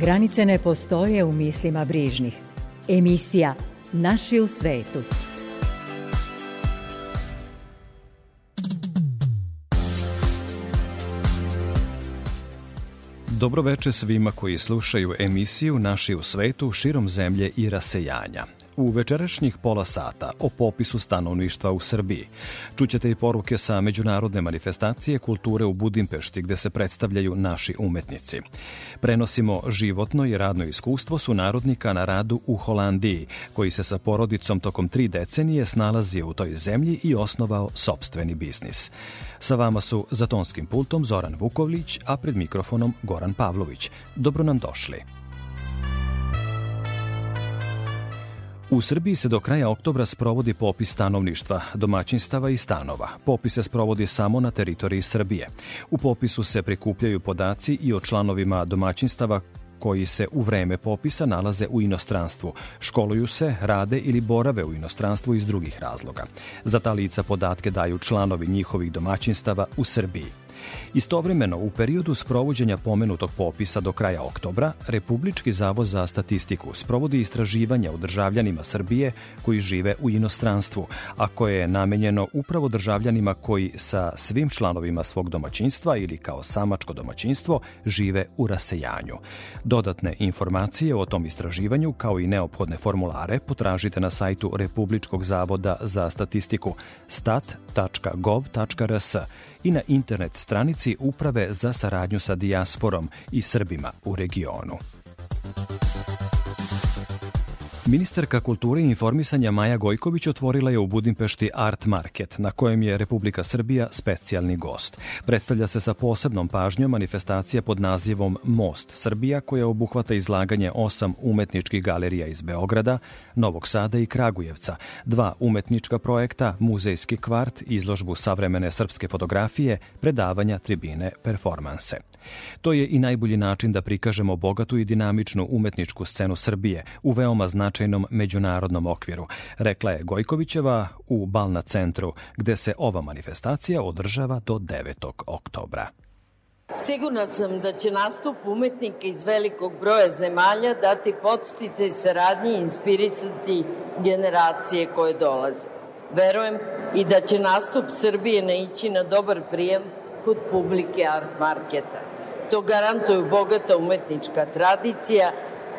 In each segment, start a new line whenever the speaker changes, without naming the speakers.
Granice ne postoje u mislima brižnih. Emisija Naši u svetu.
Dobroveče svima koji slušaju emisiju Naši u svetu širom zemlje i rasejanja u večerašnjih pola sata o popisu stanovništva u Srbiji. Čućete i poruke sa međunarodne manifestacije kulture u Budimpešti gde se predstavljaju naši umetnici. Prenosimo životno i radno iskustvo su narodnika na radu u Holandiji, koji se sa porodicom tokom tri decenije snalazio u toj zemlji i osnovao sobstveni biznis. Sa vama su za tonskim pultom Zoran Vukovlić, a pred mikrofonom Goran Pavlović. Dobro nam došli. U Srbiji se do kraja oktobra sprovodi popis stanovništva, domaćinstava i stanova. Popis se sprovodi samo na teritoriji Srbije. U popisu se prikupljaju podaci i o članovima domaćinstava koji se u vreme popisa nalaze u inostranstvu, školuju se, rade ili borave u inostranstvu iz drugih razloga. Za ta lica podatke daju članovi njihovih domaćinstava u Srbiji. Istovremeno, u periodu sprovođenja pomenutog popisa do kraja oktobra, Republički zavod za statistiku sprovodi istraživanja o državljanima Srbije koji žive u inostranstvu, a koje je namenjeno upravo državljanima koji sa svim članovima svog domaćinstva ili kao samačko domaćinstvo žive u rasejanju. Dodatne informacije o tom istraživanju kao i neophodne formulare potražite na sajtu Republičkog zavoda za statistiku stat.gov.rs i na internet stranici Uprave za saradnju sa dijasporom i Srbima u regionu. Ministarka kulture i informisanja Maja Gojković otvorila je u Budimpešti Art Market, na kojem je Republika Srbija specijalni gost. Predstavlja se sa posebnom pažnjom manifestacija pod nazivom Most Srbija, koja obuhvata izlaganje osam umetničkih galerija iz Beograda, Novog Sada i Kragujevca, dva umetnička projekta, muzejski kvart, izložbu savremene srpske fotografije, predavanja, tribine, performanse. To je i najbolji način da prikažemo bogatu i dinamičnu umetničku scenu Srbije u veoma značajnom međunarodnom okviru, rekla je Gojkovićeva u Balna centru, gde se ova manifestacija održava do 9. oktobra.
Sigurna sam da će nastup umetnika iz velikog broja zemalja dati podstice saradnje i inspirisati generacije koje dolaze. Verujem i da će nastup Srbije naići na dobar prijem kod publike art marketa. To garantuju bogata umetnička tradicija,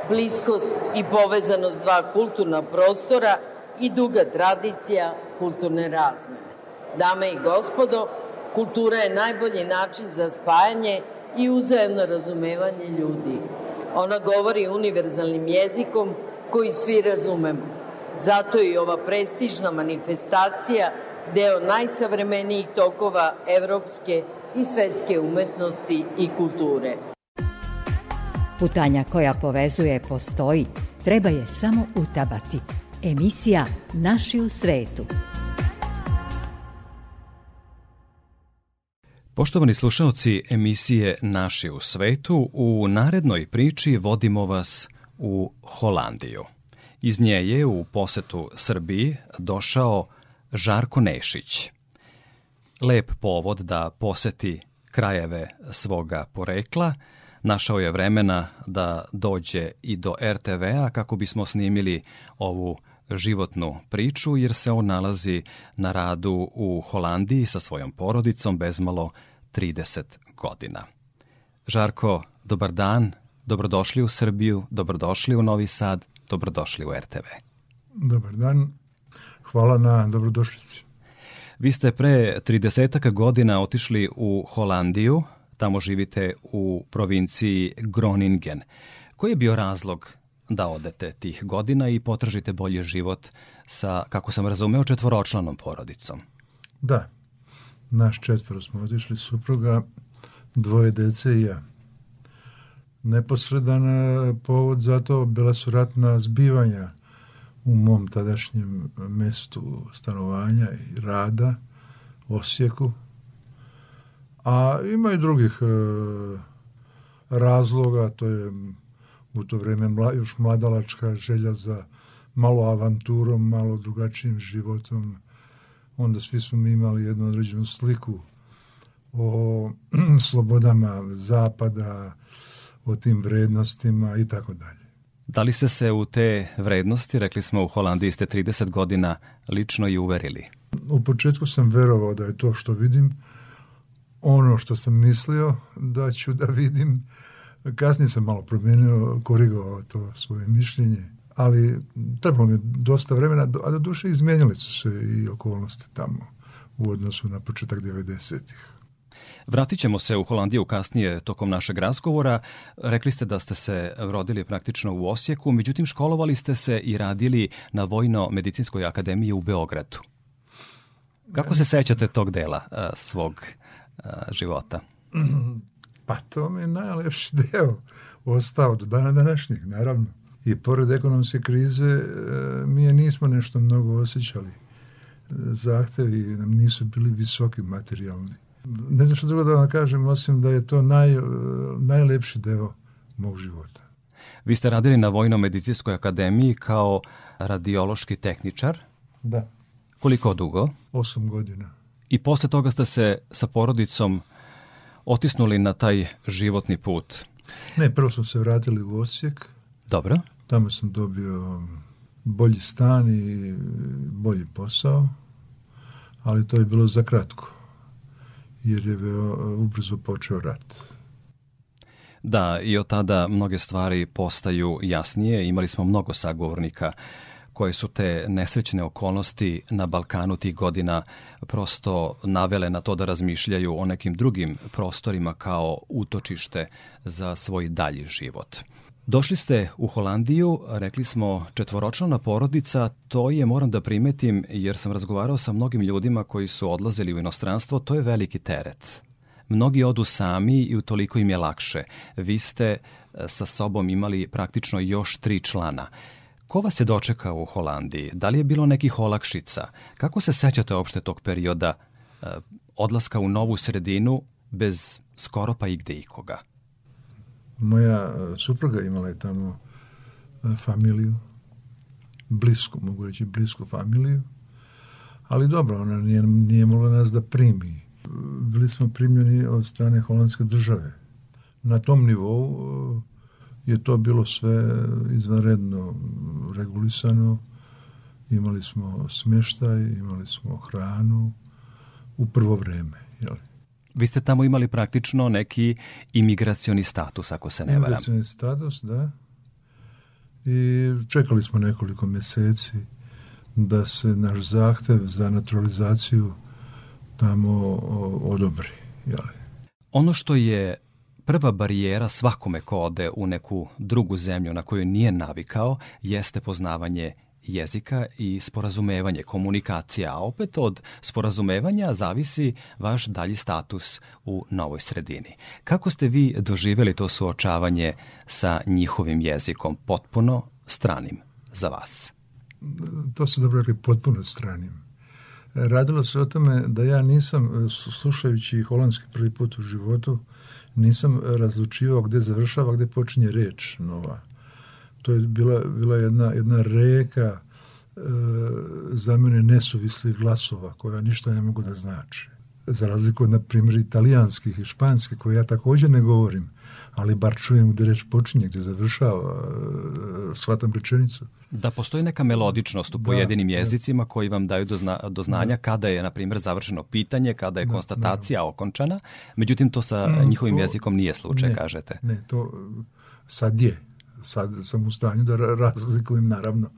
bliskost i povezanost dva kulturna prostora i duga tradicija kulturne razmene. Dame i gospodo, kultura je najbolji način za spajanje i uzajemno razumevanje ljudi. Ona govori univerzalnim jezikom koji svi razumemo. Zato je i ova prestižna manifestacija deo najsavremenijih tokova evropske i svetske umetnosti i kulture.
Putanja koja povezuje postoji, treba je samo utabati. Emisija Naši u svetu.
Poštovani slušalci emisije Naši u svetu, u narednoj priči vodimo vas u Holandiju. Iz nje je u posetu Srbiji došao Žarko Nešić. Lep povod da poseti krajeve svoga porekla, našao je vremena da dođe i do RTV-a kako bismo snimili ovu životnu priču, jer se on nalazi na radu u Holandiji sa svojom porodicom bezmalo 30 godina. Žarko, dobar dan, dobrodošli u Srbiju, dobrodošli u Novi Sad, dobrodošli u RTV.
Dobar dan, hvala na dobrodošlici.
Vi ste pre 30 godina otišli u Holandiju, tamo živite u provinciji Groningen. Koji je bio razlog da odete tih godina i potražite bolji život sa, kako sam razumeo, četvoročlanom porodicom?
Da, naš četvoro smo otišli, supruga, dvoje dece i ja. Neposredan e, povod za to bila su ratna zbivanja u mom tadašnjem mestu stanovanja i rada, Osijeku. A ima i drugih e, razloga, to je u to vreme mla, još mladalačka želja za malo avanturom, malo drugačijim životom. Onda svi smo mi imali jednu određenu sliku o slobodama zapada, o tim vrednostima i tako dalje.
Da li ste se u te vrednosti, rekli smo u Holandiji ste 30 godina, lično i uverili?
U početku sam verovao da je to što vidim ono što sam mislio da ću da vidim. Kasnije sam malo promenio, korigovao to svoje mišljenje, ali trebalo mi je dosta vremena, a do duše izmenjali su se i okolnosti tamo u odnosu na početak 90-ih.
Vratit ćemo se u Holandiju kasnije tokom našeg razgovora. Rekli ste da ste se rodili praktično u Osijeku, međutim školovali ste se i radili na Vojno-medicinskoj akademiji u Beogradu. Kako se sećate tog dela a, svog a, života?
Pa to mi je najlepši deo ostao do dana današnjeg, naravno. I pored ekonomske krize e, mi je nismo nešto mnogo osjećali. E, zahtevi nam nisu bili visoki materijalni ne znam što drugo da vam kažem, osim da je to naj, najlepši deo mog života.
Vi ste radili na Vojno-medicinskoj akademiji kao radiološki tehničar.
Da.
Koliko dugo?
Osam godina.
I posle toga ste se sa porodicom otisnuli na taj životni put.
Ne, prvo smo se vratili u Osijek.
Dobro.
Tamo sam dobio bolji stan i bolji posao, ali to je bilo za kratko jer je ubrzo počeo rat.
Da, i od tada mnoge stvari postaju jasnije. Imali smo mnogo sagovornika koje su te nesrećne okolnosti na Balkanu tih godina prosto navele na to da razmišljaju o nekim drugim prostorima kao utočište za svoj dalji život. Došli ste u Holandiju, rekli smo četvoročlana porodica, to je, moram da primetim, jer sam razgovarao sa mnogim ljudima koji su odlazili u inostranstvo, to je veliki teret. Mnogi odu sami i utoliko im je lakše. Vi ste e, sa sobom imali praktično još tri člana. Ko vas je dočekao u Holandiji? Da li je bilo nekih olakšica? Kako se sećate opšte tog perioda e, odlaska u novu sredinu bez skoro pa igde ikoga?
Moja e, supruga imala je tamo e, familiju, blisku, mogu reći blisku familiju, ali dobro, ona nije, nije mogla nas da primi. Bili smo primljeni od strane holandske države. Na tom nivou e, je to bilo sve izvanredno regulisano. Imali smo smještaj, imali smo hranu u prvo vreme. Jeli.
Vi ste tamo imali praktično neki imigracioni status, ako se ne varam.
Imigracioni status, da. I čekali smo nekoliko meseci da se naš zahtev za naturalizaciju tamo odobri. Jeli.
Ono što je prva barijera svakome ko ode u neku drugu zemlju na koju nije navikao jeste poznavanje jezika i sporazumevanje, komunikacija, a opet od sporazumevanja zavisi vaš dalji status u novoj sredini. Kako ste vi doživeli to suočavanje sa njihovim jezikom, potpuno stranim za vas?
To se dobro rekli, potpuno stranim. Radilo se o tome da ja nisam, slušajući holandski prvi put u životu, nisam razlučivao gde završava, gde počinje reč nova to je bila, bila jedna, jedna reka e, za mene nesuvislih glasova koja ništa ne mogu da znači. Za razliku od, na primjer, italijanskih i španskih koje ja takođe ne govorim, ali bar čujem gde reč počinje, gde završava, e, shvatam rečenicu.
Da postoji neka melodičnost u da, pojedinim da, jezicima koji vam daju do, zna, do znanja da. kada je, na primjer, završeno pitanje, kada je da, konstatacija da. okončana, međutim to sa mm, njihovim to, jezikom nije slučaj,
ne,
kažete.
Ne, to sad je, sad sam u stanju da razlikujem naravno,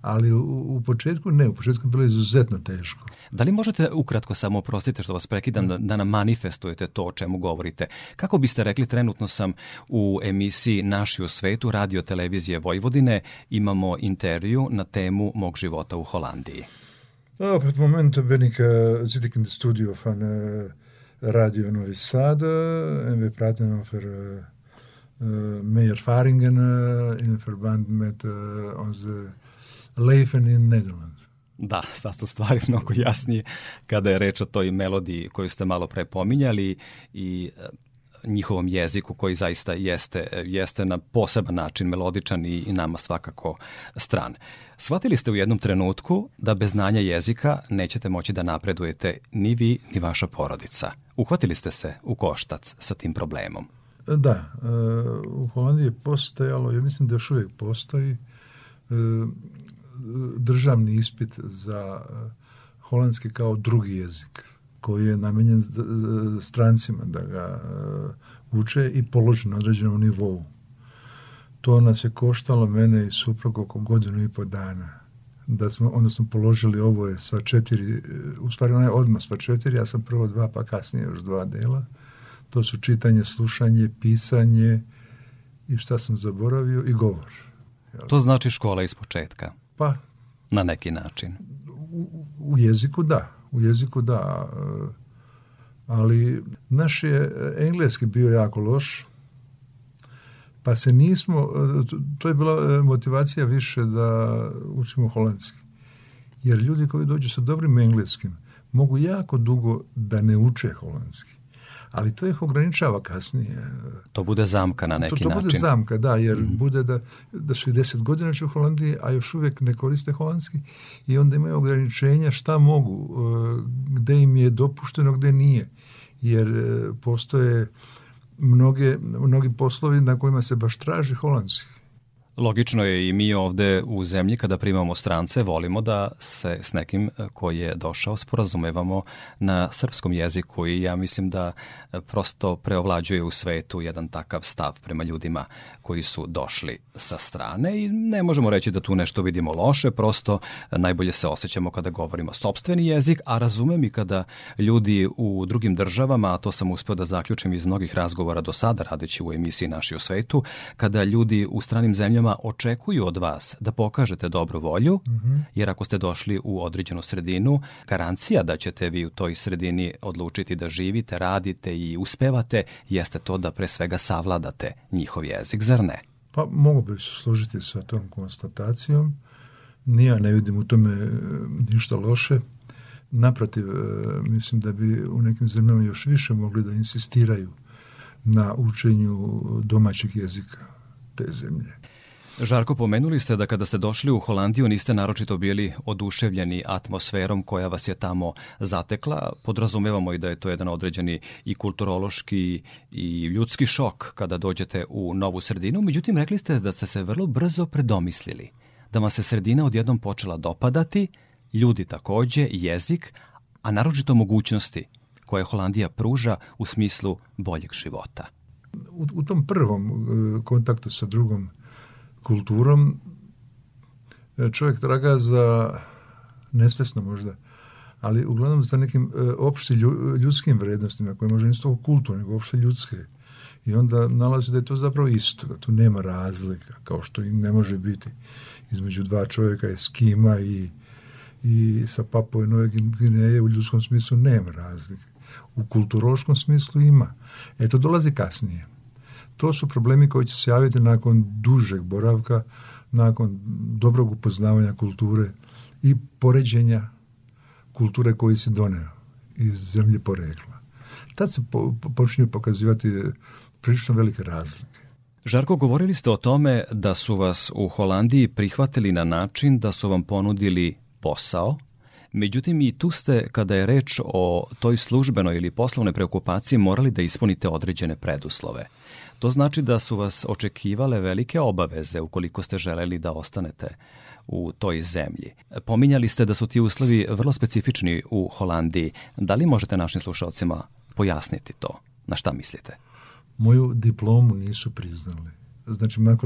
ali u, u početku ne, u početku je bilo izuzetno teško.
Da li možete ukratko samo oprostite što vas prekidam da, da nam manifestujete to o čemu govorite? Kako biste rekli, trenutno sam u emisiji Naši u svetu, radio televizije Vojvodine, imamo intervju na temu mog života u Holandiji.
Op het moment ben ik, uh, zit ik in de studio van uh, Radio Novi Sad uh, en we praten over uh, Meyer Faringen in verband met onze leven in Nederland.
Da, sad su stvari mnogo jasnije kada je reč o toj melodiji koju ste malo pre pominjali i njihovom jeziku koji zaista jeste, jeste na poseban način melodičan i, i nama svakako stran. Shvatili ste u jednom trenutku da bez znanja jezika nećete moći da napredujete ni vi ni vaša porodica. Uhvatili ste se u koštac sa tim problemom.
Da, e, u Holandiji je postojalo, ja mislim da još uvijek postoji e, državni ispit za e, holandski kao drugi jezik koji je namenjen strancima da ga uče i položi na određenom nivou. To nas je koštalo mene i suprug oko godinu i po dana. Da smo, onda smo položili ovo je sva četiri, u stvari ona je odmah sva četiri, ja sam prvo dva pa kasnije još dva dela. To su čitanje, slušanje, pisanje i šta sam zaboravio i govor.
To znači škola iz početka?
Pa.
Na neki način?
U, u jeziku da. U jeziku da. Ali naš je engleski bio jako loš pa se nismo, to je bila motivacija više da učimo holandski. Jer ljudi koji dođu sa dobrim engleskim mogu jako dugo da ne uče holandski. Ali to ih ograničava kasnije.
To bude zamka na neki način.
To, to
način.
bude zamka, da, jer mm. bude da, da su i deset godina u Holandiji, a još uvijek ne koriste holandski i onda imaju ograničenja šta mogu, gde im je dopušteno, gde nije. Jer postoje mnoge, mnogi poslovi na kojima se baš traži holandski.
Logično je i mi ovde u zemlji kada primamo strance volimo da se s nekim e, koji je došao sporazumevamo na srpskom jeziku i ja mislim da e, prosto preovlađuje u svetu jedan takav stav prema ljudima koji su došli sa strane i ne možemo reći da tu nešto vidimo loše, prosto najbolje se osjećamo kada govorimo sobstveni jezik, a razumem i kada ljudi u drugim državama, a to sam uspeo da zaključim iz mnogih razgovora do sada radeći u emisiji Naši u svetu, kada ljudi u stranim zemljama očekuju od vas da pokažete dobru volju, mm -hmm. jer ako ste došli u određenu sredinu, garancija da ćete vi u toj sredini odlučiti da živite, radite i uspevate, jeste to da pre svega savladate njihov jezik. Zar zar ne?
Pa mogu bi se složiti sa tom konstatacijom. Nija ne vidim u tome e, ništa loše. Naprotiv, e, mislim da bi u nekim zemljama još više mogli da insistiraju na učenju domaćeg jezika te zemlje.
Žarko, pomenuli ste da kada ste došli u Holandiju niste naročito bili oduševljeni atmosferom koja vas je tamo zatekla. Podrazumevamo i da je to jedan određeni i kulturološki i ljudski šok kada dođete u novu sredinu. Međutim, rekli ste da ste se vrlo brzo predomislili, da vam se sredina odjednom počela dopadati, ljudi takođe, jezik, a naročito mogućnosti koje Holandija pruža u smislu boljeg života.
U, u tom prvom e, kontaktu sa drugom kulturom e, čovjek traga za nesvesno možda, ali uglavnom za nekim e, opšti ljudskim vrednostima koje možda nisu kulturne, nego opšte ljudske. I onda nalazi da je to zapravo isto, da tu nema razlika, kao što i ne može biti između dva čovjeka, Eskima i, i sa Papove Nove Gineje u ljudskom smislu nema razlike. U kulturološkom smislu ima. E to dolazi kasnije. To su problemi koji će se javiti nakon dužeg boravka, nakon dobrog upoznavanja kulture i poređenja kulture koji se doneo iz zemlje porekla. Tad se po, počinju pokazivati prilično velike razlike.
Žarko, govorili ste o tome da su vas u Holandiji prihvatili na način da su vam ponudili posao, Međutim, i tu ste, kada je reč o toj službenoj ili poslovnoj preokupaciji, morali da ispunite određene preduslove. To znači da su vas očekivale velike obaveze ukoliko ste želeli da ostanete u toj zemlji. Pominjali ste da su ti uslovi vrlo specifični u Holandiji. Da li možete našim slušalcima pojasniti to? Na šta mislite?
Moju diplomu nisu priznali. Znači, moja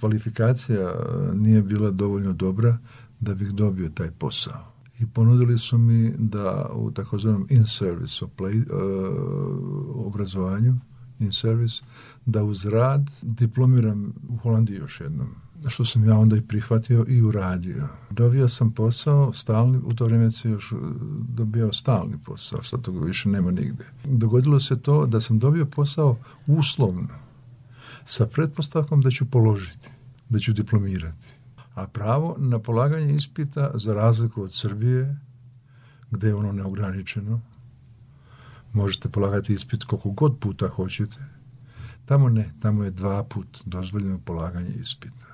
kvalifikacija nije bila dovoljno dobra da bih dobio taj posao. I ponudili su mi da u takozvanom in-service uh, obrazovanju in service, da uz rad diplomiram u Holandiji još jednom što sam ja onda i prihvatio i uradio. Dobio sam posao, stalni, u to vrijeme se još dobio stalni posao, sad toga više nema nigde. Dogodilo se to da sam dobio posao uslovno. sa pretpostavkom da ću položiti, da ću diplomirati. A pravo na polaganje ispita, za razliku od Srbije, gde je ono neograničeno, možete polagati ispit koliko god puta hoćete, tamo ne, tamo je dva put dozvoljeno polaganje ispita.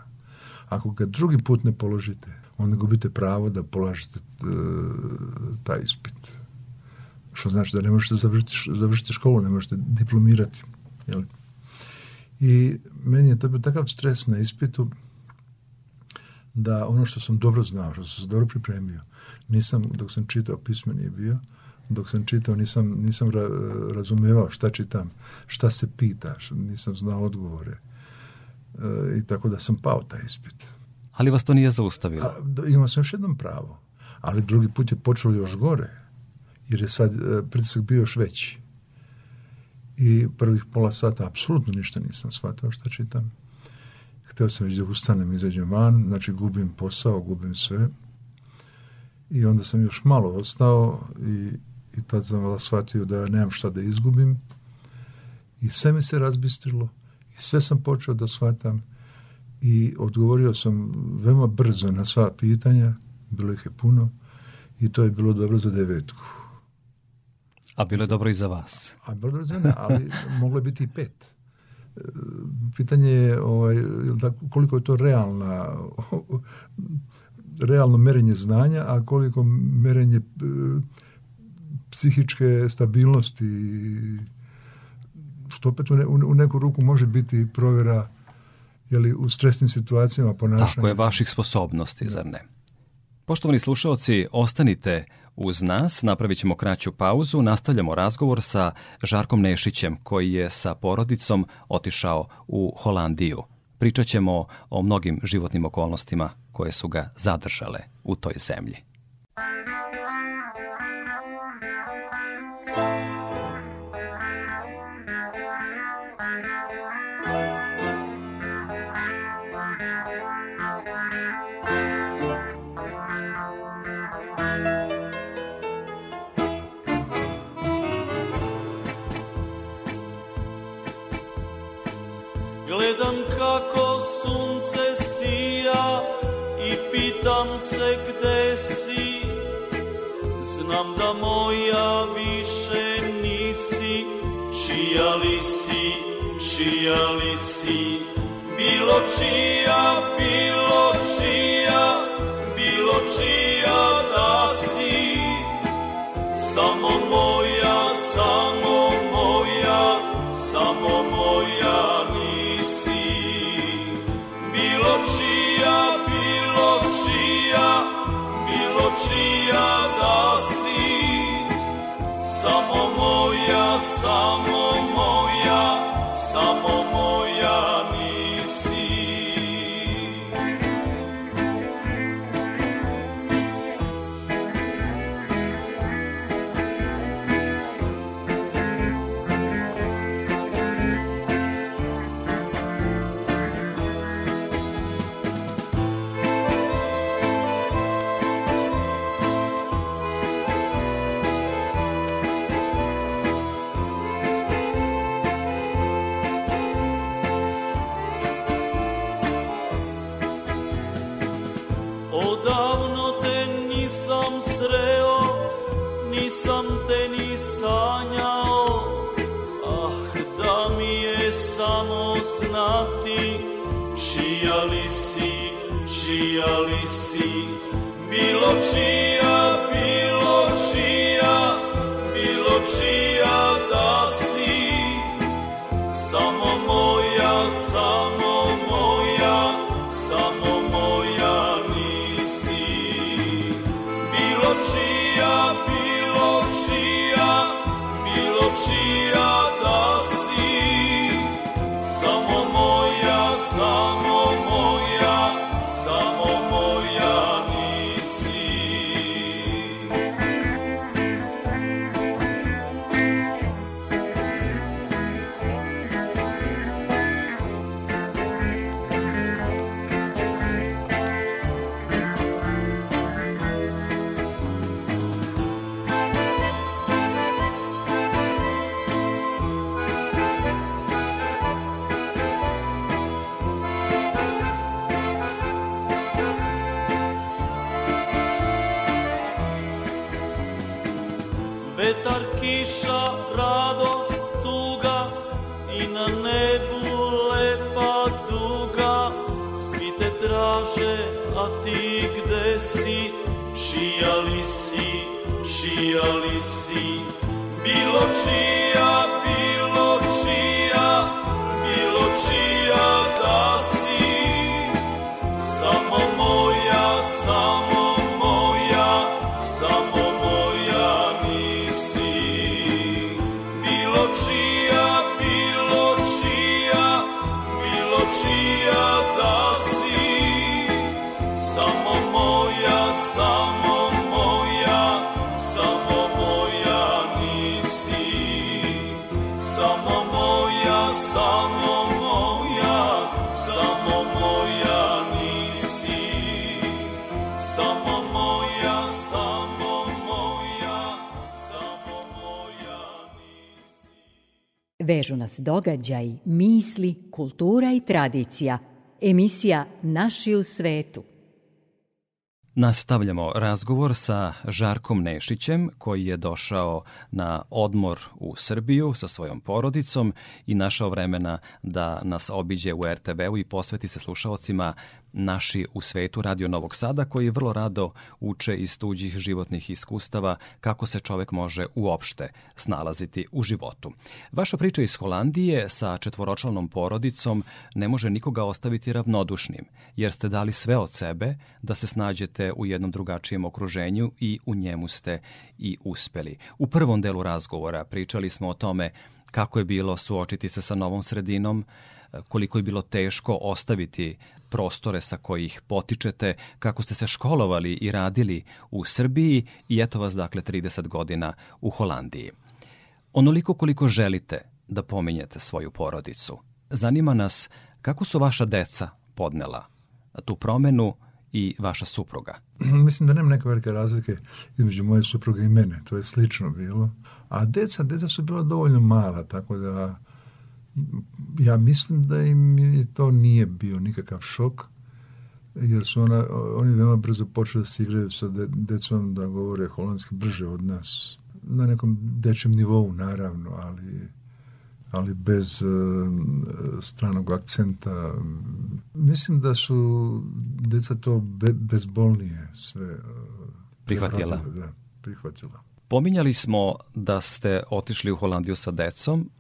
Ako ga drugi put ne položite, onda gubite pravo da polažete uh, taj ispit. Što znači da ne možete završiti, završiti školu, ne možete diplomirati. Jel? I meni je to bio takav stres na ispitu da ono što sam dobro znao, što sam se dobro pripremio, nisam, dok sam čitao, pismeni bio, dok sam čitao nisam, nisam ra, razumevao šta čitam, šta se pita, nisam znao odgovore. E, I tako da sam pao taj ispit.
Ali vas to nije zaustavilo?
A, imao sam još jednom pravo, ali drugi put je počelo još gore, jer je sad e, pritisak bio još veći. I prvih pola sata apsolutno ništa nisam shvatao šta čitam. Hteo sam već da ustanem, izađem van, znači gubim posao, gubim sve. I onda sam još malo ostao i, i tad sam shvatio da nemam šta da izgubim. I sve mi se razbistrilo i sve sam počeo da shvatam i odgovorio sam veoma brzo na sva pitanja, bilo ih je puno i to je bilo dobro za devetku.
A bilo je dobro i za vas.
A bilo je dobro za mene, ali moglo je biti i pet. E, pitanje je ovaj, koliko je to realna realno merenje znanja, a koliko merenje e, psihičke stabilnosti što opet u, ne, u neku ruku može biti provjera jeli, u stresnim situacijama ponašanja.
Tako je, vaših sposobnosti, da. zar ne? Poštovani slušalci, ostanite uz nas, napravit ćemo kraću pauzu, nastavljamo razgovor sa Žarkom Nešićem, koji je sa porodicom otišao u Holandiju. Pričat ćemo o mnogim životnim okolnostima koje su ga zadržale u toj zemlji.
Gledam kako sunce sija i pitam se gde si. Znam da moja više nisi Čija li si, čija li si? Bilo čija, bilo čija li si Bilo čija,
Vežu nas događaj, misli, kultura i tradicija. Emisija Naši u svetu.
Nastavljamo razgovor sa Žarkom Nešićem koji je došao na odmor u Srbiju sa svojom porodicom i našao vremena da nas obiđe u RTV-u i posveti se slušalcima naši u svetu Radio Novog Sada koji vrlo rado uče iz tuđih životnih iskustava kako se čovek može uopšte snalaziti u životu. Vaša priča iz Holandije sa četvoročlanom porodicom ne može nikoga ostaviti ravnodušnim, jer ste dali sve od sebe da se snađete u jednom drugačijem okruženju i u njemu ste i uspeli. U prvom delu razgovora pričali smo o tome kako je bilo suočiti se sa novom sredinom, koliko je bilo teško ostaviti prostore sa kojih potičete, kako ste se školovali i radili u Srbiji i eto vas dakle 30 godina u Holandiji. Onoliko koliko želite da pominjete svoju porodicu, zanima nas kako su vaša deca podnela tu promenu i vaša supruga.
Mislim da nema neke velike razlike između moje supruge i mene, to je slično bilo. A deca, deca su bila dovoljno mala, tako da ja mislim da im to nije bio nikakav šok, jer su ona, oni veoma brzo počeli da se igraju sa de, decom da govore holandski brže od nas. Na nekom dečjem nivou, naravno, ali ali bez uh, stranog akcenta. Mislim da su deca to be, bezbolnije sve uh,
prihvatila.
Da, prihvatila.
Pominjali smo da ste otišli u Holandiju sa decom,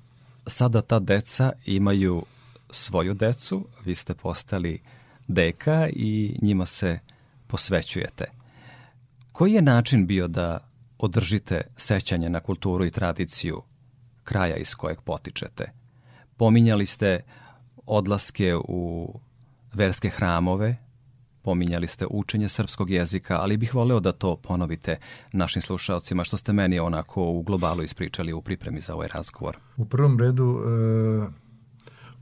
sada ta deca imaju svoju decu, vi ste postali deka i njima se posvećujete. Koji je način bio da održite sećanje na kulturu i tradiciju kraja iz kojeg potičete? Pominjali ste odlaske u verske hramove, pominjali ste učenje srpskog jezika, ali bih voleo da to ponovite našim slušalcima, što ste meni onako u globalu ispričali u pripremi za ovaj razgovor.
U prvom redu e,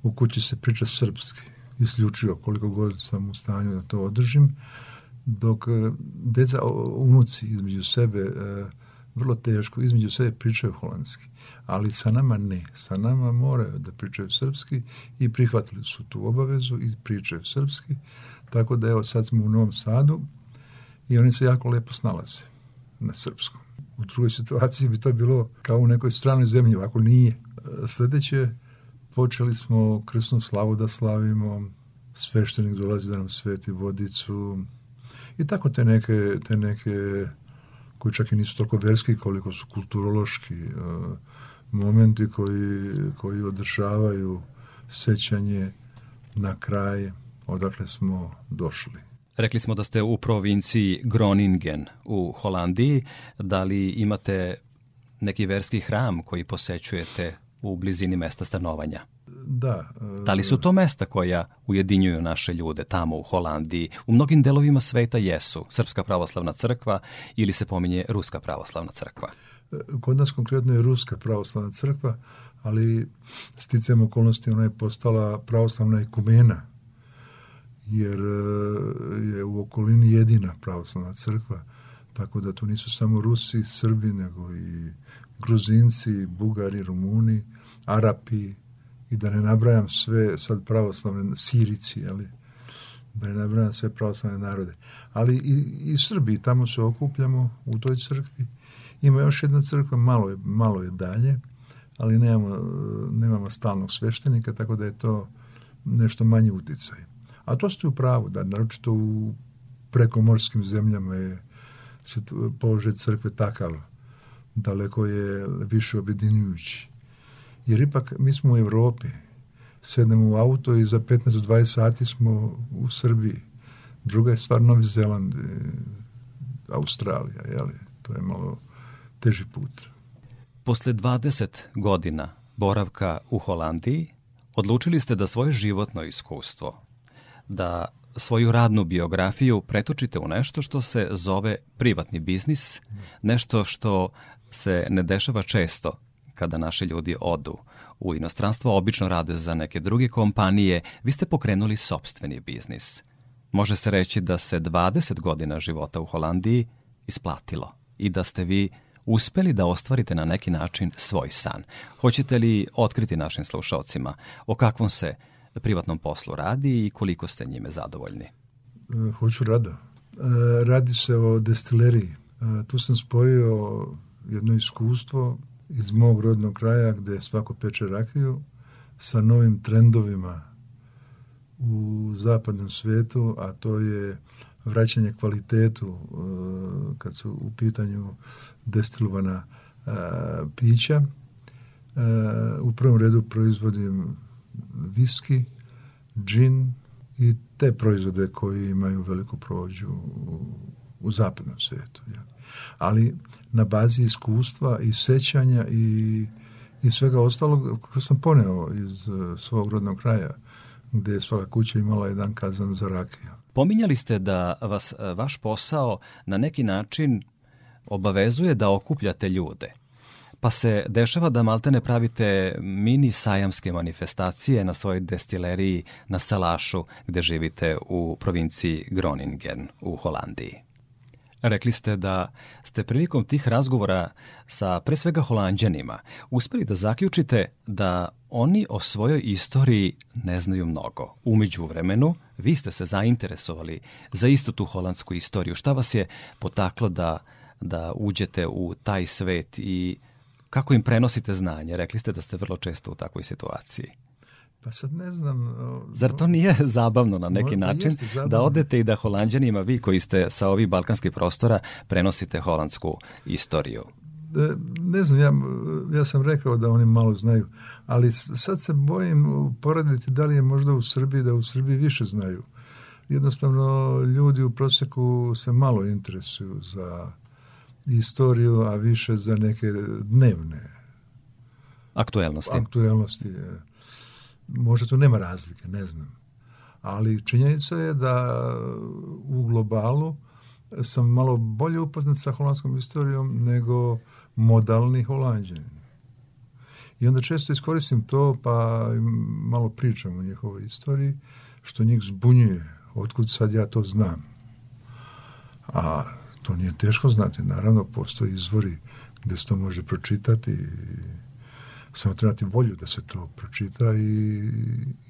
u kući se priča srpski, isključivo koliko god sam u stanju da to održim, dok e, deca, unuci između sebe, e, vrlo teško, između sebe pričaju holandski, ali sa nama ne. Sa nama moraju da pričaju srpski i prihvatili su tu obavezu i pričaju srpski, tako da evo sad smo u Novom Sadu i oni se jako lepo snalaze na srpskom. U drugoj situaciji bi to bilo kao u nekoj stranoj zemlji, ovako nije. Sledeće, počeli smo krsnu slavu da slavimo, sveštenik dolazi da nam sveti vodicu i tako te neke, te neke koji čak i nisu toliko verski koliko su kulturološki uh, momenti koji, koji održavaju sećanje na kraj odakle smo došli.
Rekli smo da ste u provinciji Groningen u Holandiji. Da li imate neki verski hram koji posećujete u blizini mesta stanovanja?
Da.
Da li su to mesta koja ujedinjuju naše ljude tamo u Holandiji? U mnogim delovima sveta jesu Srpska pravoslavna crkva ili se pominje Ruska pravoslavna crkva?
Kod nas konkretno je Ruska pravoslavna crkva, ali sticajem okolnosti ona je postala pravoslavna ekumena, jer je u okolini jedina pravoslavna crkva, tako da tu nisu samo Rusi, Srbi, nego i Gruzinci, Bugari, Rumuni, Arapi, i da ne nabrajam sve sad pravoslavne Sirici, ali da ne nabrajam sve pravoslavne narode. Ali i, i Srbi, tamo se okupljamo u toj crkvi Ima još jedna crkva, malo je, malo je dalje, ali nemamo, nemamo stalnog sveštenika, tako da je to nešto manji uticaj. A to ste u pravu, da naročito u prekomorskim zemljama je položaj crkve takav, daleko je više objedinjujući. Jer ipak mi smo u Evropi, sednemo u auto i za 15-20 sati smo u Srbiji. Druga je stvar Novi Zeland, Australija, jeli? to je malo teži put.
Posle 20 godina boravka u Holandiji, odlučili ste da svoje životno iskustvo, da svoju radnu biografiju pretočite u nešto što se zove privatni biznis, nešto što se ne dešava često kada naši ljudi odu u inostranstvo, obično rade za neke druge kompanije, vi ste pokrenuli sobstveni biznis. Može se reći da se 20 godina života u Holandiji isplatilo i da ste vi uspeli da ostvarite na neki način svoj san. Hoćete li otkriti našim slušalcima o kakvom se privatnom poslu radi i koliko ste njime zadovoljni? E,
hoću rado. E, radi se o destileriji. E, tu sam spojio jedno iskustvo iz mog rodnog kraja gde svako peče rakiju sa novim trendovima u zapadnom svetu, a to je vraćanje kvalitetu kad su u pitanju destilovana pića. U prvom redu proizvodim viski, džin i te proizvode koji imaju veliku prođu u, u zapadnom svetu. Ja. Ali na bazi iskustva i sećanja i, i svega ostalog koje sam poneo iz uh, svog rodnog kraja, gde je svoja kuća imala jedan kazan za rakiju.
Pominjali ste da vas e, vaš posao na neki način obavezuje da okupljate ljude pa se dešava da maltene pravite mini sajamske manifestacije na svojoj destileriji na Salašu gde živite u provinciji Groningen u Holandiji. Rekli ste da ste prilikom tih razgovora sa pre svega holandjanima uspeli da zaključite da oni o svojoj istoriji ne znaju mnogo. Umeđu vremenu, vi ste se zainteresovali za istu tu holandsku istoriju. Šta vas je potaklo da, da uđete u taj svet i Kako im prenosite znanje? Rekli ste da ste vrlo često u takvoj situaciji.
Pa sad ne znam...
Zar to nije zabavno na neki način da odete i da holandjanima, vi koji ste sa ovih balkanskih prostora, prenosite holandsku istoriju?
E, ne znam, ja, ja sam rekao da oni malo znaju, ali sad se bojim poraditi da li je možda u Srbiji, da u Srbiji više znaju. Jednostavno, ljudi u proseku se malo interesuju za istoriju, a više za neke dnevne
aktuelnosti.
Aktuelnosti. Možda tu nema razlike, ne znam. Ali činjenica je da u globalu sam malo bolje upoznat sa holandskom istorijom nego modalni holandjanin. I onda često iskoristim to pa malo pričam o njihovoj istoriji, što njih zbunjuje. Otkud sad ja to znam? A To nije teško znati. Naravno, postoji izvori gde se to može pročitati samo trebati volju da se to pročita i,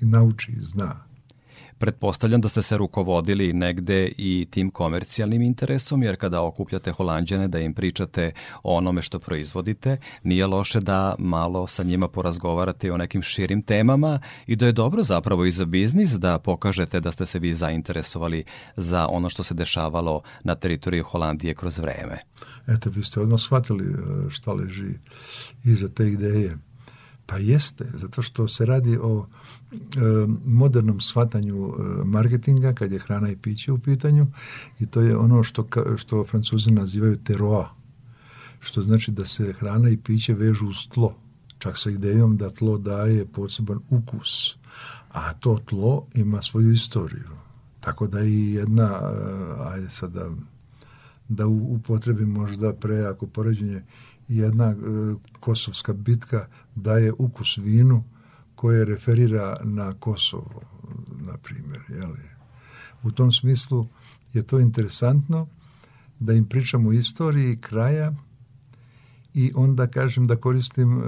i nauči i zna.
Pretpostavljam da ste se rukovodili negde i tim komercijalnim interesom, jer kada okupljate holandjane da im pričate o onome što proizvodite, nije loše da malo sa njima porazgovarate o nekim širim temama i da je dobro zapravo i za biznis da pokažete da ste se vi zainteresovali za ono što se dešavalo na teritoriji Holandije kroz vreme.
Eto, vi ste odmah shvatili e, šta leži iza te ideje. Pa jeste, zato što se radi o e, modernom shvatanju e, marketinga kad je hrana i piće u pitanju i to je ono što, što francuzi nazivaju teroa, što znači da se hrana i piće vežu uz tlo, čak sa idejom da tlo daje poseban ukus, a to tlo ima svoju istoriju. Tako da i jedna, e, ajde sad da, upotrebim možda pre ako poređenje, jedna e, kosovska bitka daje ukus vinu koje referira na Kosovo, na primjer. Jeli? U tom smislu je to interesantno da im pričam o istoriji kraja i onda kažem da koristim e,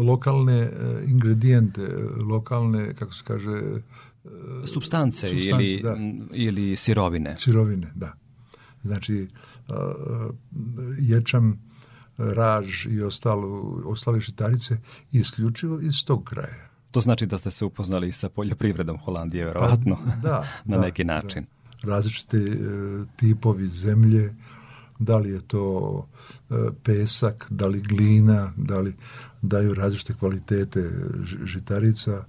lokalne e, ingredijente, lokalne, kako se kaže...
E, substance, substance ili, da. ili sirovine.
Sirovine, da. Znači, ječam, raž i ostalo, ostale žitarice isključivo iz tog kraja.
To znači da ste se upoznali sa poljoprivredom Holandije, verovatno, pa, da, na da, neki način.
Da. Različite e, tipovi zemlje, da li je to e, pesak, da li glina, da li daju različite kvalitete žitarica.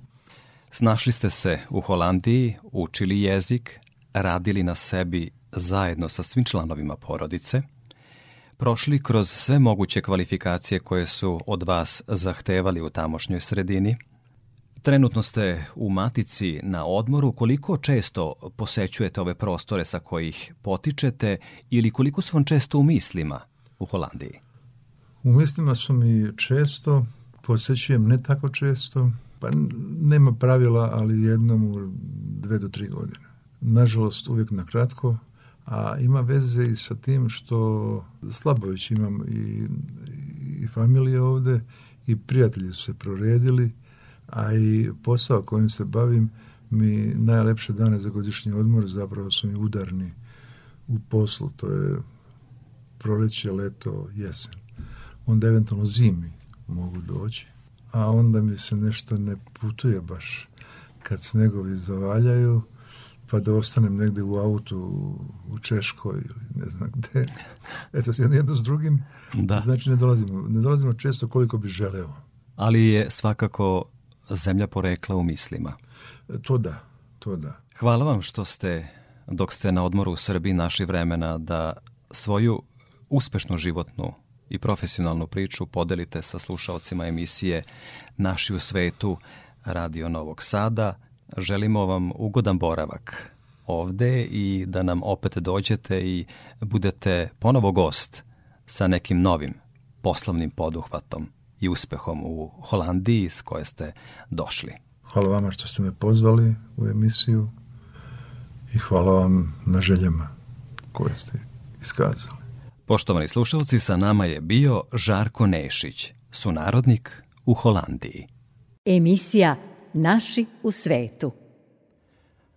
Snašli ste se u Holandiji, učili jezik, radili na sebi zajedno sa svim članovima porodice, prošli kroz sve moguće kvalifikacije koje su od vas zahtevali u tamošnjoj sredini. Trenutno ste u Matici na odmoru. Koliko često posećujete ove prostore sa kojih potičete ili koliko su vam često u mislima u Holandiji?
U mislima su mi često, posećujem ne tako često, pa nema pravila, ali jednom u dve do tri godine. Nažalost, uvijek na kratko, a ima veze i sa tim što slabo već imam i, i familije ovde i prijatelji su se proredili, a i posao kojim se bavim mi najlepše dane za godišnji odmor zapravo su mi udarni u poslu, to je proleće, leto, jesen. Onda eventualno zimi mogu doći, a onda mi se nešto ne putuje baš kad snegovi zavaljaju, pa da ostanem negde u autu u Češkoj ili ne znam gde. Eto, jedno, jedno s drugim. Da. Znači, ne dolazimo, ne dolazimo često koliko bi želeo.
Ali je svakako zemlja porekla u mislima.
To da, to da.
Hvala vam što ste, dok ste na odmoru u Srbiji, našli vremena da svoju uspešnu životnu i profesionalnu priču podelite sa slušalcima emisije Naši u svetu Radio Novog Sada. Želimo vam ugodan boravak ovde i da nam opet dođete i budete ponovo gost sa nekim novim poslovnim poduhvatom i uspehom u Holandiji s koje ste došli.
Hvala vama što ste me pozvali u emisiju i hvala vam na željama koje ste iskazali.
Poštovani slušalci, sa nama je bio Žarko Nešić, sunarodnik u Holandiji.
Emisija Naši u svetu.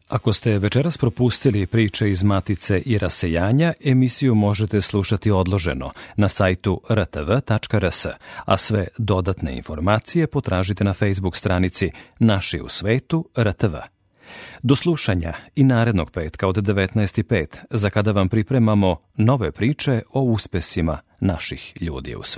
Ako ste večeras propustili priče iz Matice i rasejanja, emisiju možete slušati odloženo na sajtu rtv.rs, a sve dodatne informacije potražite na Facebook stranici Naši u svetu RTV. Do slušanja i narednog petka od 19.5, za kada vam pripremamo nove priče o uspesima naših ljudi u svetu.